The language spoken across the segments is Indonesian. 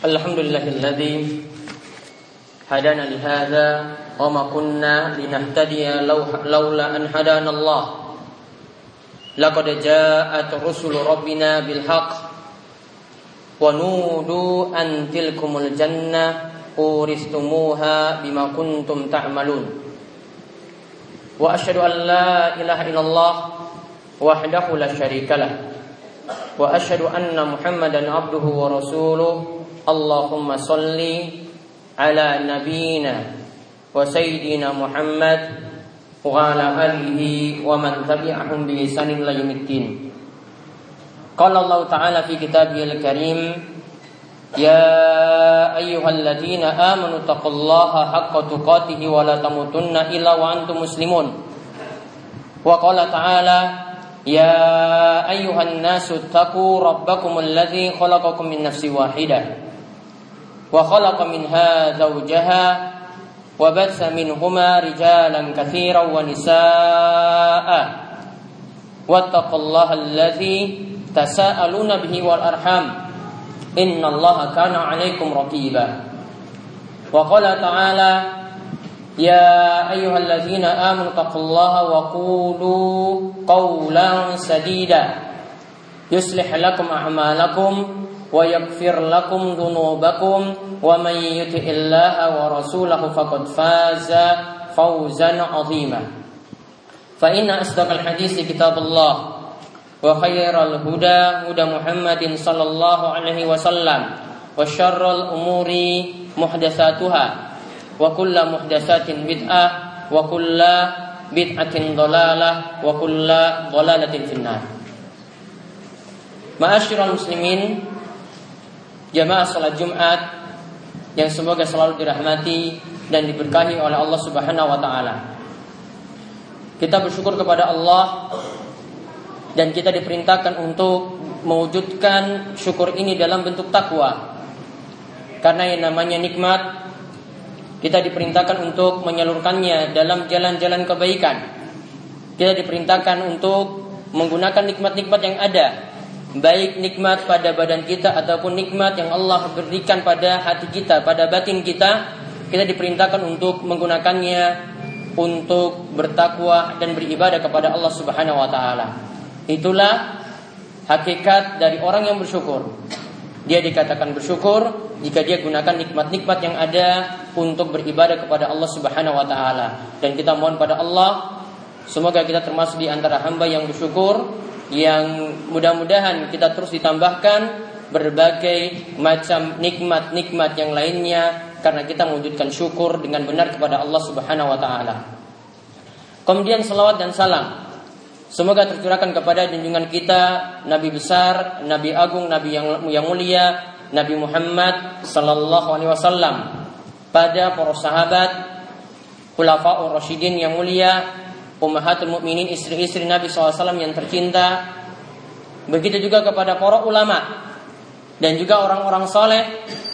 الحمد لله الذي هدانا لهذا وما كنا لنهتدي لولا أن هدانا الله لقد جاءت رسل ربنا بالحق ونودوا أن تلكم الجنة أورثتموها بما كنتم تعملون وأشهد أن لا إله إلا الله وحده لا شريك له وأشهد أن محمدا عبده ورسوله اللهم صل على نبينا وسيدنا محمد وعلى آله ومن تبعهم بإحسان إلى يوم الدين قال الله تعالى في كتابه الكريم يا أيها الذين آمنوا اتقوا الله حق تقاته ولا تموتن إلا وأنتم مسلمون وقال تعالى يا أيها الناس اتقوا ربكم الذي خلقكم من نفس واحدة وخلق منها زوجها وبث منهما رجالا كثيرا ونساء. واتقوا الله الذي تساءلون به والأرحام. إن الله كان عليكم رقيبا. وقال تعالى يا أيها الذين آمنوا اتقوا الله وقولوا قولا سديدا. يصلح لكم أعمالكم ويغفر لكم ذنوبكم ومن يطع الله ورسوله فقد فاز فوزا عظيما. فإن أصدق الحديث كتاب الله وخير الهدى هدى محمد صلى الله عليه وسلم وشر الأمور محدثاتها وكل محدثات بدعة وكل بدعة ضلالة وكل ضلالة في النار. Ma'asyiral muslimin jamaah salat Jumat yang semoga selalu dirahmati dan diberkahi oleh Allah Subhanahu wa taala. Kita bersyukur kepada Allah dan kita diperintahkan untuk mewujudkan syukur ini dalam bentuk takwa. Karena yang namanya nikmat kita diperintahkan untuk menyalurkannya dalam jalan-jalan kebaikan. Kita diperintahkan untuk menggunakan nikmat-nikmat yang ada baik nikmat pada badan kita ataupun nikmat yang Allah berikan pada hati kita, pada batin kita, kita diperintahkan untuk menggunakannya untuk bertakwa dan beribadah kepada Allah Subhanahu wa taala. Itulah hakikat dari orang yang bersyukur. Dia dikatakan bersyukur jika dia gunakan nikmat-nikmat yang ada untuk beribadah kepada Allah Subhanahu wa taala. Dan kita mohon pada Allah semoga kita termasuk di antara hamba yang bersyukur yang mudah-mudahan kita terus ditambahkan berbagai macam nikmat-nikmat yang lainnya karena kita mewujudkan syukur dengan benar kepada Allah Subhanahu wa taala. Kemudian salawat dan salam semoga tercurahkan kepada junjungan kita Nabi besar, Nabi agung, Nabi yang yang mulia, Nabi Muhammad sallallahu alaihi wasallam pada para sahabat, khulafaur rasyidin yang mulia, ummahatul mukminin istri-istri Nabi SAW yang tercinta. Begitu juga kepada para ulama dan juga orang-orang soleh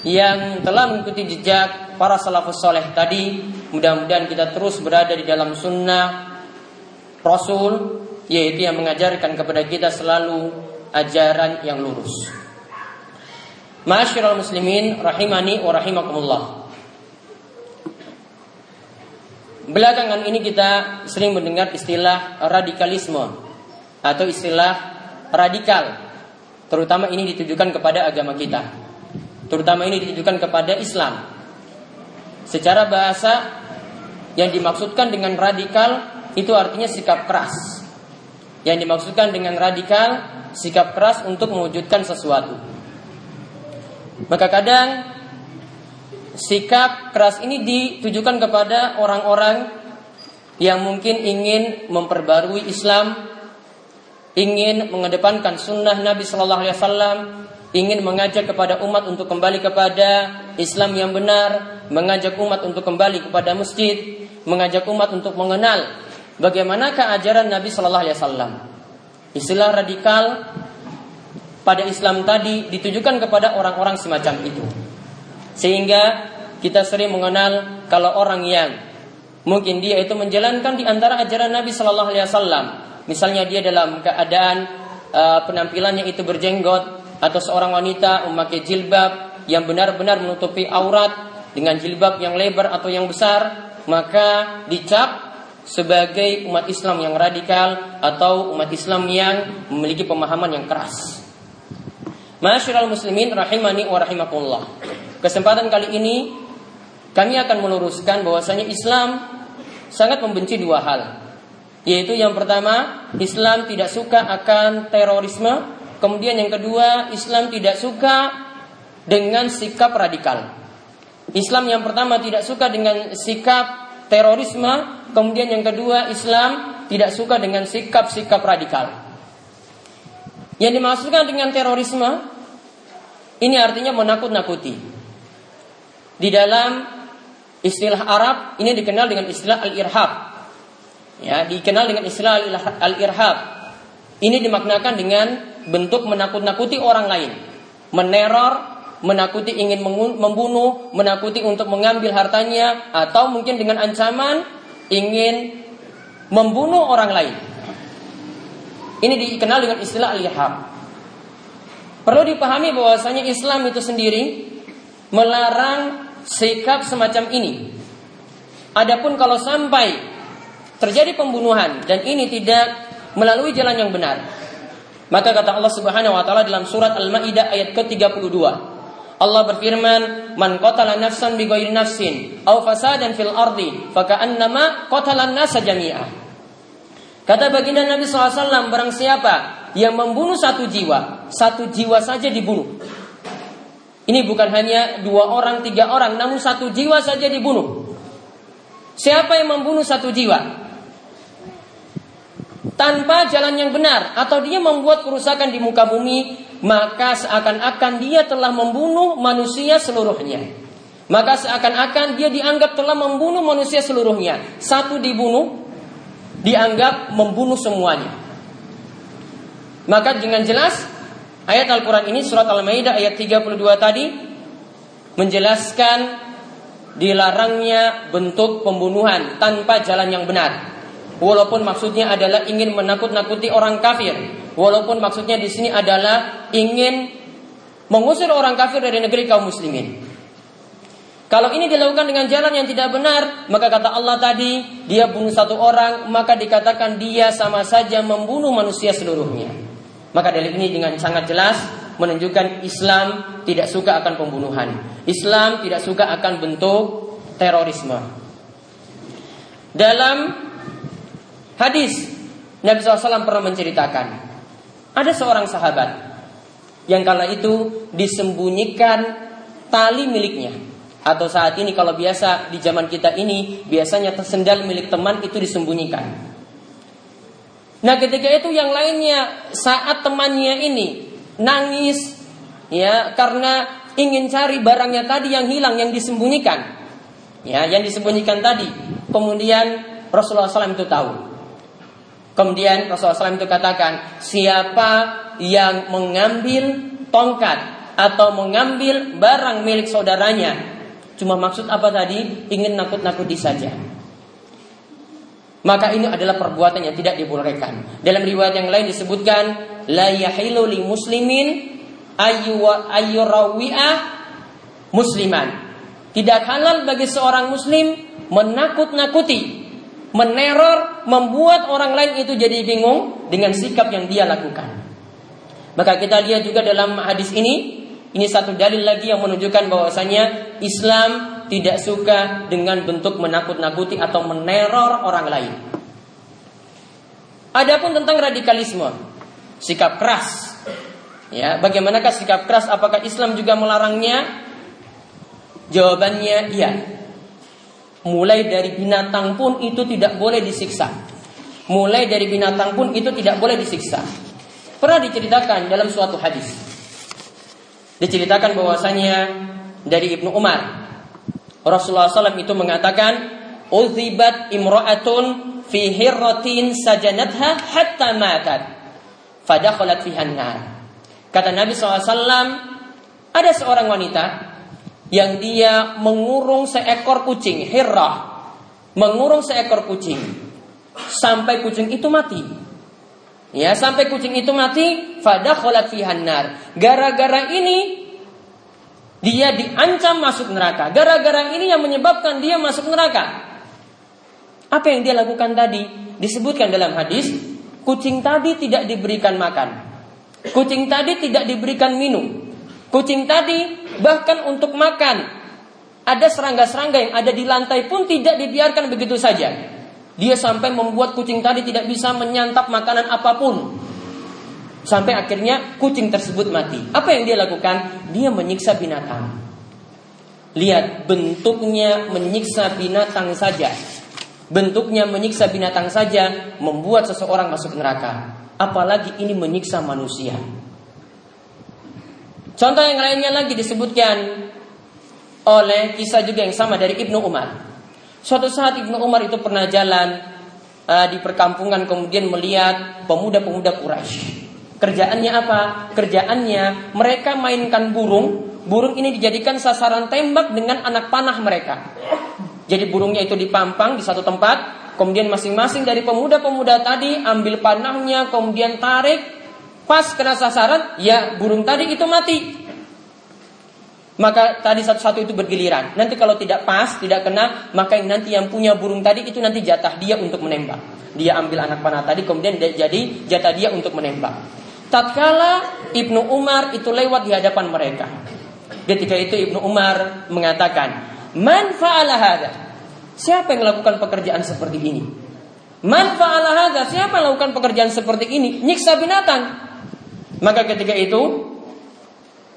yang telah mengikuti jejak para salafus soleh tadi. Mudah-mudahan kita terus berada di dalam sunnah Rasul, yaitu yang mengajarkan kepada kita selalu ajaran yang lurus. Ma'asyiral muslimin rahimani wa rahimakumullah. Belakangan ini kita sering mendengar istilah radikalisme atau istilah radikal. Terutama ini ditujukan kepada agama kita. Terutama ini ditujukan kepada Islam. Secara bahasa yang dimaksudkan dengan radikal itu artinya sikap keras. Yang dimaksudkan dengan radikal sikap keras untuk mewujudkan sesuatu. Maka kadang sikap keras ini ditujukan kepada orang-orang yang mungkin ingin memperbarui Islam, ingin mengedepankan sunnah Nabi Shallallahu Alaihi Wasallam, ingin mengajak kepada umat untuk kembali kepada Islam yang benar, mengajak umat untuk kembali kepada masjid, mengajak umat untuk mengenal bagaimanakah ajaran Nabi Shallallahu Alaihi Wasallam. Istilah radikal pada Islam tadi ditujukan kepada orang-orang semacam itu. Sehingga kita sering mengenal kalau orang yang mungkin dia itu menjalankan di antara ajaran Nabi Shallallahu Alaihi Wasallam. Misalnya dia dalam keadaan uh, penampilannya itu berjenggot atau seorang wanita memakai jilbab yang benar-benar menutupi aurat dengan jilbab yang lebar atau yang besar, maka dicap sebagai umat Islam yang radikal atau umat Islam yang memiliki pemahaman yang keras. Masyiral muslimin rahimani wa rahimakumullah. Kesempatan kali ini kami akan meluruskan bahwasanya Islam sangat membenci dua hal. Yaitu yang pertama, Islam tidak suka akan terorisme. Kemudian yang kedua, Islam tidak suka dengan sikap radikal. Islam yang pertama tidak suka dengan sikap terorisme, kemudian yang kedua Islam tidak suka dengan sikap-sikap radikal. Yang dimaksudkan dengan terorisme ini artinya menakut-nakuti. Di dalam istilah Arab ini dikenal dengan istilah al-irhab. Ya, dikenal dengan istilah al-irhab. Ini dimaknakan dengan bentuk menakut-nakuti orang lain, meneror menakuti ingin membunuh, menakuti untuk mengambil hartanya, atau mungkin dengan ancaman ingin membunuh orang lain. Ini dikenal dengan istilah al-ihab. Perlu dipahami bahwasanya Islam itu sendiri melarang sikap semacam ini. Adapun kalau sampai terjadi pembunuhan dan ini tidak melalui jalan yang benar, maka kata Allah Subhanahu wa taala dalam surat Al-Maidah ayat ke-32, Allah berfirman, "Man qatala nafsan bighairi nafsin aw fasadan fil ardi, faka'annama qatala an-nasa jami'a." Kata baginda Nabi SAW, barang siapa yang membunuh satu jiwa, satu jiwa saja dibunuh. Ini bukan hanya dua orang, tiga orang, namun satu jiwa saja dibunuh. Siapa yang membunuh satu jiwa? Tanpa jalan yang benar, atau dia membuat kerusakan di muka bumi, maka seakan-akan dia telah membunuh manusia seluruhnya. Maka seakan-akan dia dianggap telah membunuh manusia seluruhnya. Satu dibunuh, dianggap membunuh semuanya. Maka dengan jelas ayat Al-Quran ini surat Al-Maidah ayat 32 tadi menjelaskan dilarangnya bentuk pembunuhan tanpa jalan yang benar. Walaupun maksudnya adalah ingin menakut-nakuti orang kafir, Walaupun maksudnya di sini adalah ingin mengusir orang kafir dari negeri kaum muslimin. Kalau ini dilakukan dengan jalan yang tidak benar, maka kata Allah tadi, dia bunuh satu orang, maka dikatakan dia sama saja membunuh manusia seluruhnya. Maka dari ini dengan sangat jelas menunjukkan Islam tidak suka akan pembunuhan. Islam tidak suka akan bentuk terorisme. Dalam hadis Nabi SAW pernah menceritakan ada seorang sahabat yang kala itu disembunyikan tali miliknya. Atau saat ini kalau biasa di zaman kita ini biasanya tersendal milik teman itu disembunyikan. Nah ketika itu yang lainnya saat temannya ini nangis ya karena ingin cari barangnya tadi yang hilang yang disembunyikan. Ya, yang disembunyikan tadi. Kemudian Rasulullah SAW itu tahu. Kemudian Rasulullah SAW itu katakan, siapa yang mengambil tongkat atau mengambil barang milik saudaranya, cuma maksud apa tadi? Ingin nakut-nakuti saja. Maka ini adalah perbuatan yang tidak dibolehkan. Dalam riwayat yang lain disebutkan, la yahilu li muslimin ayyurawi'ah musliman. Tidak halal bagi seorang muslim menakut-nakuti meneror, membuat orang lain itu jadi bingung dengan sikap yang dia lakukan. Maka kita lihat juga dalam hadis ini, ini satu dalil lagi yang menunjukkan bahwasanya Islam tidak suka dengan bentuk menakut-nakuti atau meneror orang lain. Adapun tentang radikalisme, sikap keras. Ya, bagaimanakah sikap keras? Apakah Islam juga melarangnya? Jawabannya iya. Mulai dari binatang pun itu tidak boleh disiksa. Mulai dari binatang pun itu tidak boleh disiksa. Pernah diceritakan dalam suatu hadis. Diceritakan bahwasanya dari Ibnu Umar. Rasulullah SAW itu mengatakan, Uzibat imra'atun fi hirratin sajanatha hatta matat. Fadakhalat fihan nar. Kata Nabi SAW, ada seorang wanita yang dia mengurung seekor kucing, hirrah, mengurung seekor kucing sampai kucing itu mati. Ya, sampai kucing itu mati, fadakhalat fihan nar. Gara-gara ini Dia diancam masuk neraka. Gara-gara ini yang menyebabkan dia masuk neraka. Apa yang dia lakukan tadi? Disebutkan dalam hadis, kucing tadi tidak diberikan makan. Kucing tadi tidak diberikan minum. Kucing tadi bahkan untuk makan ada serangga-serangga yang ada di lantai pun tidak dibiarkan begitu saja. Dia sampai membuat kucing tadi tidak bisa menyantap makanan apa pun. Sampai akhirnya kucing tersebut mati. Apa yang dia lakukan? Dia menyiksa binatang. Lihat bentuknya menyiksa binatang saja. Bentuknya menyiksa binatang saja membuat seseorang masuk neraka. Apalagi ini menyiksa manusia. Contoh yang lainnya lagi disebutkan oleh kisah juga yang sama dari Ibnu Umar. Suatu saat Ibnu Umar itu pernah jalan uh, di perkampungan kemudian melihat pemuda-pemuda Quraisy. Kerjaannya apa? Kerjaannya mereka mainkan burung. Burung ini dijadikan sasaran tembak dengan anak panah mereka. Jadi burungnya itu dipampang di satu tempat, kemudian masing-masing dari pemuda-pemuda tadi ambil panahnya, kemudian tarik, pas kena sasaran, ya burung tadi itu mati. Maka tadi satu-satu itu bergiliran. Nanti kalau tidak pas, tidak kena, maka yang nanti yang punya burung tadi itu nanti jatah dia untuk menembak. Dia ambil anak panah tadi, kemudian jadi jatah dia untuk menembak. Tatkala Ibnu Umar itu lewat di hadapan mereka. Ketika itu Ibnu Umar mengatakan, "Man fa'ala hadha?" Siapa yang melakukan pekerjaan seperti ini? Man fa'ala? Siapa yang melakukan pekerjaan seperti ini? Nyiksa binatang. Maka ketika itu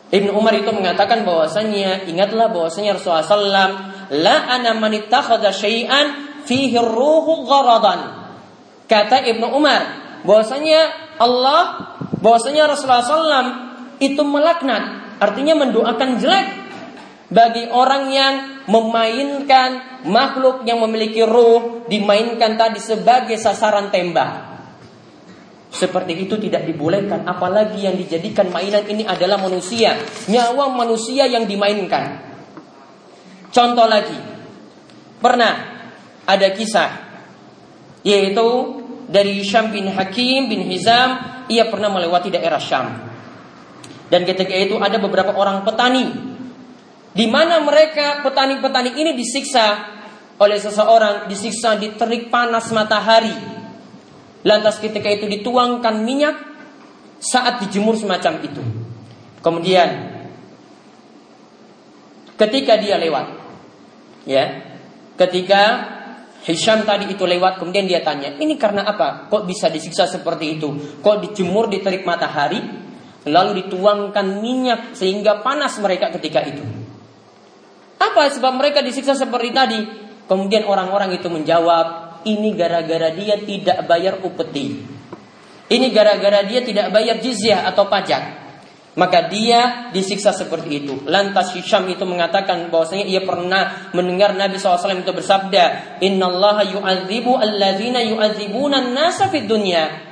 Ibnu Umar itu mengatakan bahwasanya ingatlah bahwasanya Rasulullah SAW la ana man ittakhadha syai'an fihi ruhu. Kata Ibnu Umar bahwasanya Allah bahwasanya Rasulullah SAW itu melaknat artinya mendoakan jelek bagi orang yang memainkan makhluk yang memiliki ruh dimainkan tadi sebagai sasaran tembak. Seperti itu tidak dibolehkan Apalagi yang dijadikan mainan ini adalah manusia. Nyawa manusia yang dimainkan. Contoh lagi. Pernah ada kisah Yaitu dari Syam bin Hakim bin Hizam Ia pernah melewati daerah Syam Dan ketika itu ada beberapa orang petani di mana mereka petani-petani ini disiksa oleh seseorang disiksa di terik panas matahari Lantas ketika itu dituangkan minyak saat dijemur semacam itu. Kemudian ketika dia lewat, ya, ketika Hisham tadi itu lewat, kemudian dia tanya, ini karena apa? Kok bisa disiksa seperti itu? Kok dijemur di terik matahari, lalu dituangkan minyak sehingga panas mereka ketika itu? Apa sebab mereka disiksa seperti tadi? Kemudian orang-orang itu menjawab, ini gara-gara dia tidak bayar upeti. Ini gara-gara dia tidak bayar jizyah atau pajak. Maka dia disiksa seperti itu. Lantas Hisham itu mengatakan bahwasanya ia pernah mendengar Nabi SAW itu bersabda, Inna Allah yu'adzibu alladzina yu'adzibuna nasa fid dunya.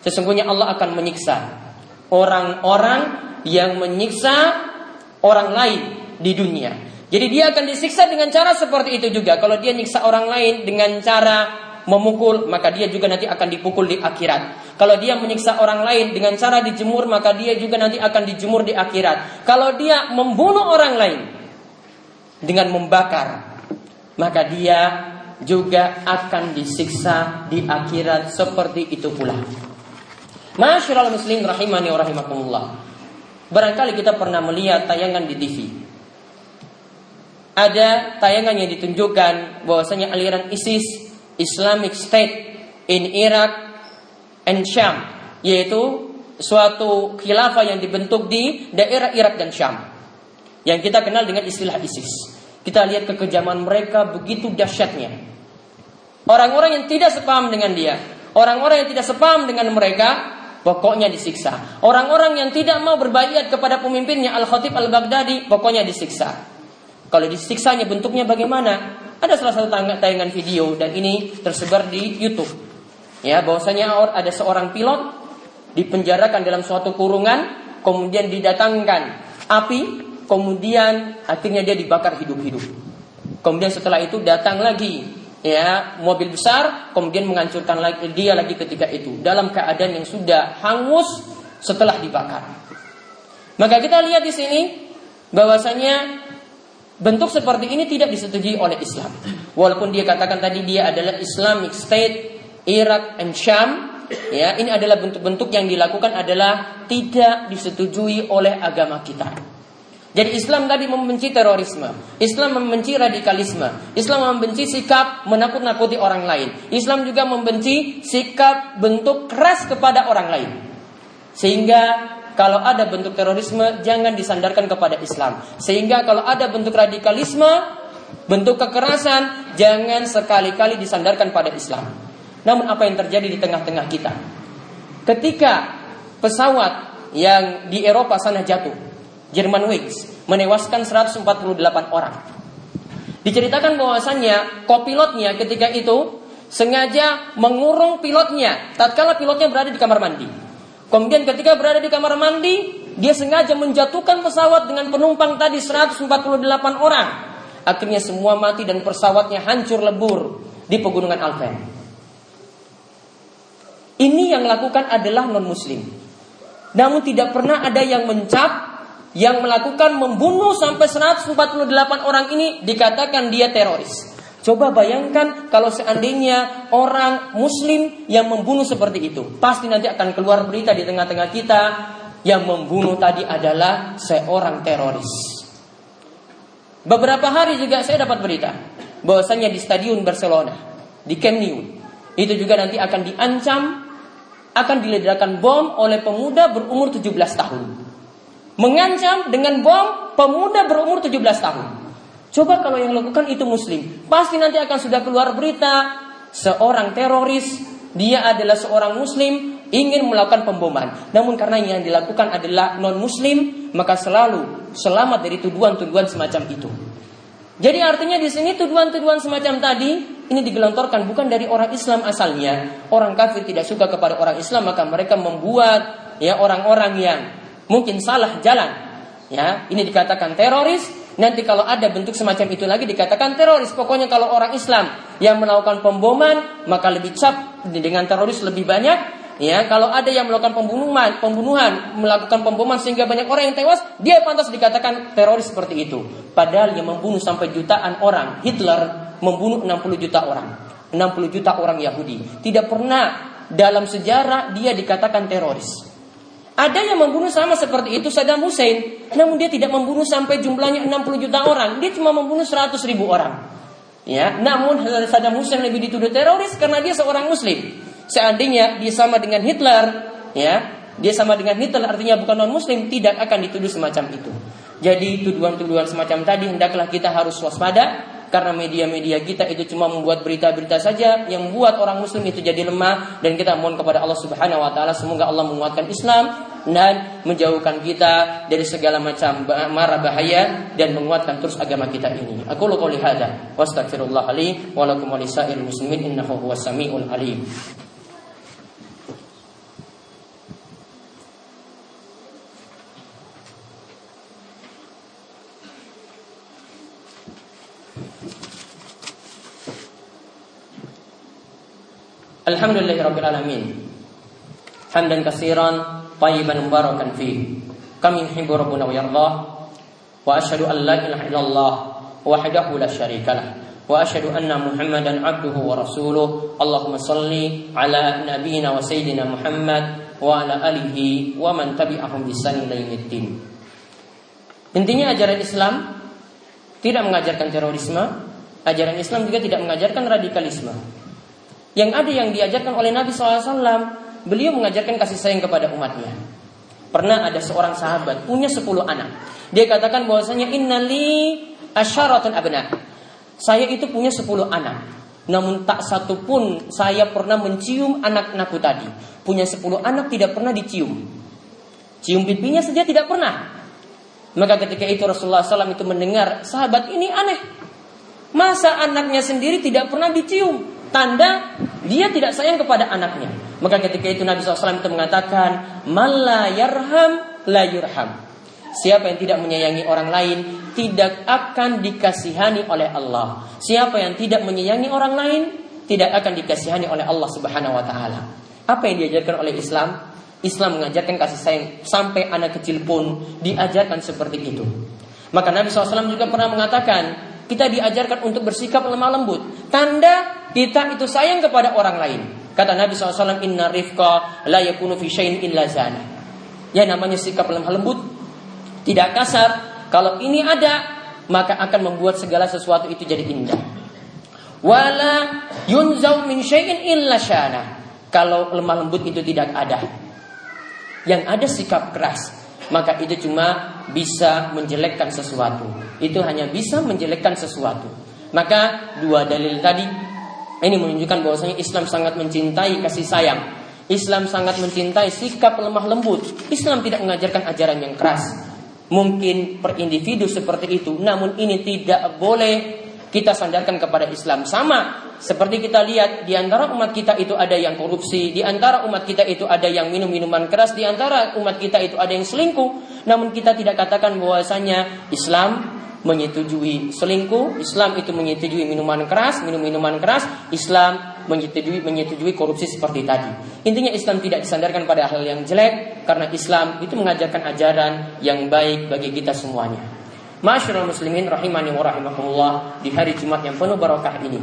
Sesungguhnya Allah akan menyiksa orang-orang yang menyiksa orang lain di dunia. Jadi dia akan disiksa dengan cara seperti itu juga. Kalau dia nyiksa orang lain dengan cara memukul, maka dia juga nanti akan dipukul di akhirat. Kalau dia menyiksa orang lain dengan cara dijemur, maka dia juga nanti akan dijemur di akhirat. Kalau dia membunuh orang lain dengan membakar, maka dia juga akan disiksa di akhirat seperti itu pula. Masyaallah muslim rahimani wa rahimakumullah. Barangkali kita pernah melihat tayangan di TV ada tayangan yang ditunjukkan bahwasanya aliran ISIS Islamic State in Iraq and Syam yaitu suatu khilafah yang dibentuk di daerah Irak dan Syam yang kita kenal dengan istilah ISIS. Kita lihat kekejaman mereka begitu dahsyatnya. Orang-orang yang tidak sepaham dengan dia, orang-orang yang tidak sepaham dengan mereka, pokoknya disiksa. Orang-orang yang tidak mau berbaiat kepada pemimpinnya Al-Khatib Al-Baghdadi, pokoknya disiksa. Kalau disiksanya bentuknya bagaimana? Ada salah satu tayangan video dan ini tersebar di YouTube. Ya, bahwasanya ada seorang pilot dipenjarakan dalam suatu kurungan, kemudian didatangkan api, kemudian akhirnya dia dibakar hidup-hidup. Kemudian setelah itu datang lagi ya mobil besar, kemudian menghancurkan lagi dia lagi ketika itu dalam keadaan yang sudah hangus setelah dibakar. Maka kita lihat di sini bahwasanya bentuk seperti ini tidak disetujui oleh Islam. Walaupun dia katakan tadi dia adalah Islamic State Irak and Sham, ya ini adalah bentuk-bentuk yang dilakukan adalah tidak disetujui oleh agama kita. Jadi Islam tadi membenci terorisme, Islam membenci radikalisme, Islam membenci sikap menakut-nakuti orang lain. Islam juga membenci sikap bentuk keras kepada orang lain. Sehingga kalau ada bentuk terorisme jangan disandarkan kepada Islam. Sehingga kalau ada bentuk radikalisme, bentuk kekerasan jangan sekali-kali disandarkan pada Islam. Namun apa yang terjadi di tengah-tengah kita? Ketika pesawat yang di Eropa sana jatuh, Jerman Wings menewaskan 148 orang. Diceritakan bahwasannya kopilotnya ketika itu sengaja mengurung pilotnya tatkala pilotnya berada di kamar mandi. Kemudian ketika berada di kamar mandi, dia sengaja menjatuhkan pesawat dengan penumpang tadi 148 orang. Akhirnya semua mati dan pesawatnya hancur lebur di pegunungan Alpen. Ini yang lakukan adalah non muslim. Namun tidak pernah ada yang mencap yang melakukan membunuh sampai 148 orang ini dikatakan dia teroris. Coba bayangkan kalau seandainya orang muslim yang membunuh seperti itu. Pasti nanti akan keluar berita di tengah-tengah kita yang membunuh tadi adalah seorang teroris. Beberapa hari juga saya dapat berita bahwasanya di stadion Barcelona, di Camp Nou, itu juga nanti akan diancam akan diledakkan bom oleh pemuda berumur 17 tahun mengancam dengan bom pemuda berumur 17 tahun. Coba kalau yang lakukan itu muslim, pasti nanti akan sudah keluar berita seorang teroris, dia adalah seorang muslim ingin melakukan pemboman. Namun karena yang dilakukan adalah non muslim, maka selalu selamat dari tuduhan-tuduhan semacam itu. Jadi artinya di sini tuduhan-tuduhan semacam tadi ini digelontorkan bukan dari orang Islam asalnya. Orang kafir tidak suka kepada orang Islam maka mereka membuat ya orang-orang yang mungkin salah jalan. Ya, ini dikatakan teroris. Nanti kalau ada bentuk semacam itu lagi dikatakan teroris. Pokoknya kalau orang Islam yang melakukan pemboman maka lebih cap dengan teroris lebih banyak. Ya, kalau ada yang melakukan pembunuhan, pembunuhan, melakukan pemboman sehingga banyak orang yang tewas, dia pantas dikatakan teroris seperti itu. Padahal yang membunuh sampai jutaan orang, Hitler membunuh 60 juta orang. 60 juta orang Yahudi. Tidak pernah dalam sejarah dia dikatakan teroris. Ada yang membunuh sama seperti itu Saddam Hussein, namun dia tidak membunuh sampai jumlahnya 60 juta orang, dia cuma membunuh 100 ribu orang. Ya, namun Saddam Hussein lebih dituduh teroris karena dia seorang Muslim. Seandainya dia sama dengan Hitler, ya, dia sama dengan Hitler artinya bukan non Muslim, tidak akan dituduh semacam itu. Jadi tuduhan-tuduhan semacam tadi hendaklah kita harus waspada karena media-media kita itu cuma membuat berita-berita saja yang membuat orang muslim itu jadi lemah dan kita mohon kepada Allah Subhanahu wa taala semoga Allah menguatkan Islam dan menjauhkan kita dari segala macam mara bahaya dan menguatkan terus agama kita ini. Aku qouli hadza wa astaghfirullah li wa lakum muslimin innahu huwas samiul alim. Alhamdulillah Rabbil Alamin. Hamdan kasiran Tayyiban mubarakan fi Kami yuhibu Rabbuna wa yardah. Wa ashadu an la ilaha illallah Wahdahu la syarika lah. Wa ashadu anna Muhammadan abduhu wa rasuluh. Allahumma salli ala nabiyina wa sayyidina Muhammad Wa ala alihi wa man tabi'ahum bisan ilaihiddin Intinya ajaran Islam Tidak mengajarkan terorisme. Ajaran Islam juga tidak mengajarkan radikalisme yang ada yang diajarkan oleh Nabi SAW, beliau mengajarkan kasih sayang kepada umatnya. Pernah ada seorang sahabat punya 10 anak. Dia katakan bahwasanya innali asyaratun abna. Saya itu punya 10 anak. Namun tak satu pun saya pernah mencium anak-anakku tadi. Punya 10 anak tidak pernah dicium. Cium pipinya saja tidak pernah. Maka ketika itu Rasulullah SAW itu mendengar sahabat ini aneh. Masa anaknya sendiri tidak pernah dicium? Tanda dia tidak sayang kepada anaknya. Maka ketika itu Nabi SAW itu mengatakan, Malla yarham la yurham. Siapa yang tidak menyayangi orang lain tidak akan dikasihani oleh Allah. Siapa yang tidak menyayangi orang lain tidak akan dikasihani oleh Allah Subhanahu wa taala. Apa yang diajarkan oleh Islam? Islam mengajarkan kasih sayang sampai anak kecil pun diajarkan seperti itu. Maka Nabi SAW juga pernah mengatakan, kita diajarkan untuk bersikap lemah lembut. Tanda kita itu sayang kepada orang lain. Kata Nabi SAW, Inna rifqa la yakunu fi syai'in illa zana. Ya namanya sikap lemah lembut, tidak kasar. Kalau ini ada, maka akan membuat segala sesuatu itu jadi indah. Wala yunzau min syai'in illa syana. Kalau lemah lembut itu tidak ada. Yang ada sikap keras, maka itu cuma bisa menjelekkan sesuatu. Itu hanya bisa menjelekkan sesuatu. Maka dua dalil tadi ini menunjukkan bahwasanya Islam sangat mencintai kasih sayang. Islam sangat mencintai sikap lemah lembut. Islam tidak mengajarkan ajaran yang keras. Mungkin per individu seperti itu, namun ini tidak boleh kita sandarkan kepada Islam. Sama seperti kita lihat di antara umat kita itu ada yang korupsi, di antara umat kita itu ada yang minum minuman keras, di antara umat kita itu ada yang selingkuh. Namun kita tidak katakan bahwasanya Islam menyetujui selingkuh, Islam itu menyetujui minuman keras, minum minuman keras, Islam menyetujui menyetujui korupsi seperti tadi. Intinya Islam tidak disandarkan pada hal yang jelek karena Islam itu mengajarkan ajaran yang baik bagi kita semuanya. Masyaallah muslimin rahimani wa rahimakumullah di hari Jumat yang penuh barokah ini.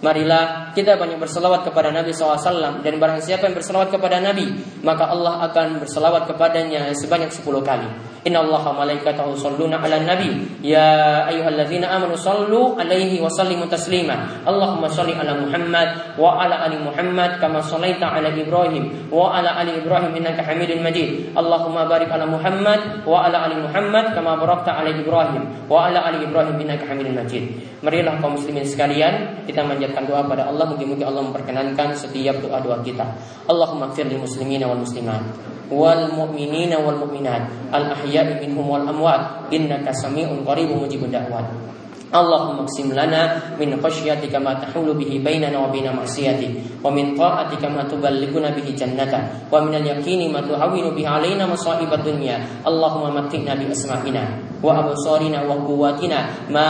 Marilah kita banyak berselawat kepada Nabi SAW Dan barang siapa yang berselawat kepada Nabi Maka Allah akan berselawat kepadanya sebanyak 10 kali. Inna Allah malaikatahu salluna ala nabi. Ya ayuhalladzina amanu sallu alaihi wa sallimu taslima. Allahumma salli ala Muhammad Wa ala ali Muhammad Kama sallaita ala Ibrahim Wa ala ali Ibrahim innaka hamidun majid. Allahumma barik ala Muhammad Wa ala ali Muhammad Kama barakta ala Ibrahim Wa ala ali Ibrahim innaka hamidun majid Marilah kaum muslimin sekalian Kita menjadi memanjatkan doa pada Allah mungkin-mungkin Allah memperkenankan setiap doa-doa kita. Allahumma fir lil muslimina wal muslimat wal mu'minina wal mu'minat al ahya'i minhum wal amwat innaka sami'un qaribun mujibud da'wat. اللهم اقسم لنا من خشيتك ما تحول به بيننا وبين معصيتك ومن طاعتك ما تبلغنا به جنتك ومن اليقين ما تهون به علينا مصائب الدنيا اللهم متعنا بأسمائنا وأبصارنا وقواتنا ما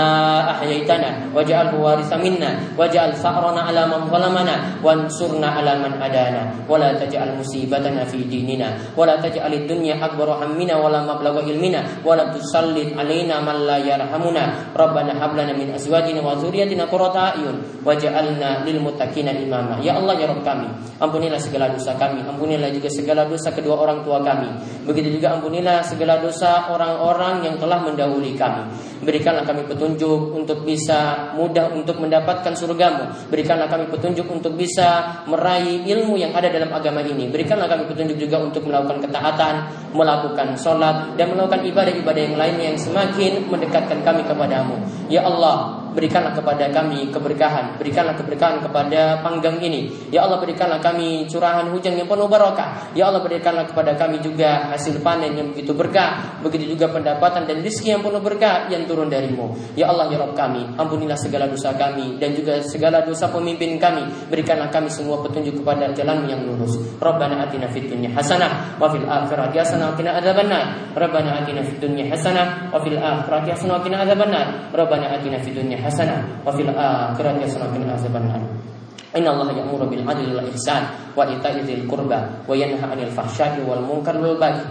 أحييتنا واجعله وارث منا واجعل ثأرنا على من ظلمنا وانصرنا على من أدانا ولا تجعل مصيبتنا في ديننا ولا تجعل الدنيا أكبر همنا ولا مبلغ علمنا ولا تسلط علينا من لا يرحمنا ربنا هب لنا من أزواجنا وذريتنا قرة أعين واجعلنا للمتقين إماما Ya Allah ya Rabb kami Ampunilah segala dosa kami Ampunilah juga segala dosa kedua orang tua kami Begitu juga ampunilah segala dosa orang-orang yang telah mendahului kami. Berikanlah kami petunjuk untuk bisa mudah untuk mendapatkan surgamu. Berikanlah kami petunjuk untuk bisa meraih ilmu yang ada dalam agama ini. Berikanlah kami petunjuk juga untuk melakukan ketaatan, melakukan sholat, dan melakukan ibadah-ibadah yang lainnya yang semakin mendekatkan kami kepadamu. Ya Allah, berikanlah kepada kami keberkahan, berikanlah keberkahan kepada panggang ini. Ya Allah berikanlah kami curahan hujan yang penuh barokah. Ya Allah berikanlah kepada kami juga hasil panen yang begitu berkah, begitu juga pendapatan dan rezeki yang penuh berkah yang turun darimu. Ya Allah ya Rabb kami, ampunilah segala dosa kami dan juga segala dosa pemimpin kami. Berikanlah kami semua petunjuk kepada jalan yang lurus. Rabbana atina fid hasanah wa fil akhirati hasanah wa qina adzabannar. Rabbana atina fid hasanah wa fil akhirati hasanah wa qina adzabannar. Rabbana atina fid hasanah wa fil akhirati hasanah wa azaban nar. Inna Allah ya'muru bil adli wal ihsan wa ita'i dzil qurba wa yanha 'anil fahsya'i wal munkar wal baghi.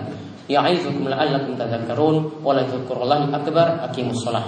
Ya'idzukum la'allakum tadhakkarun wa la dzikrullahi akbar aqimus shalah.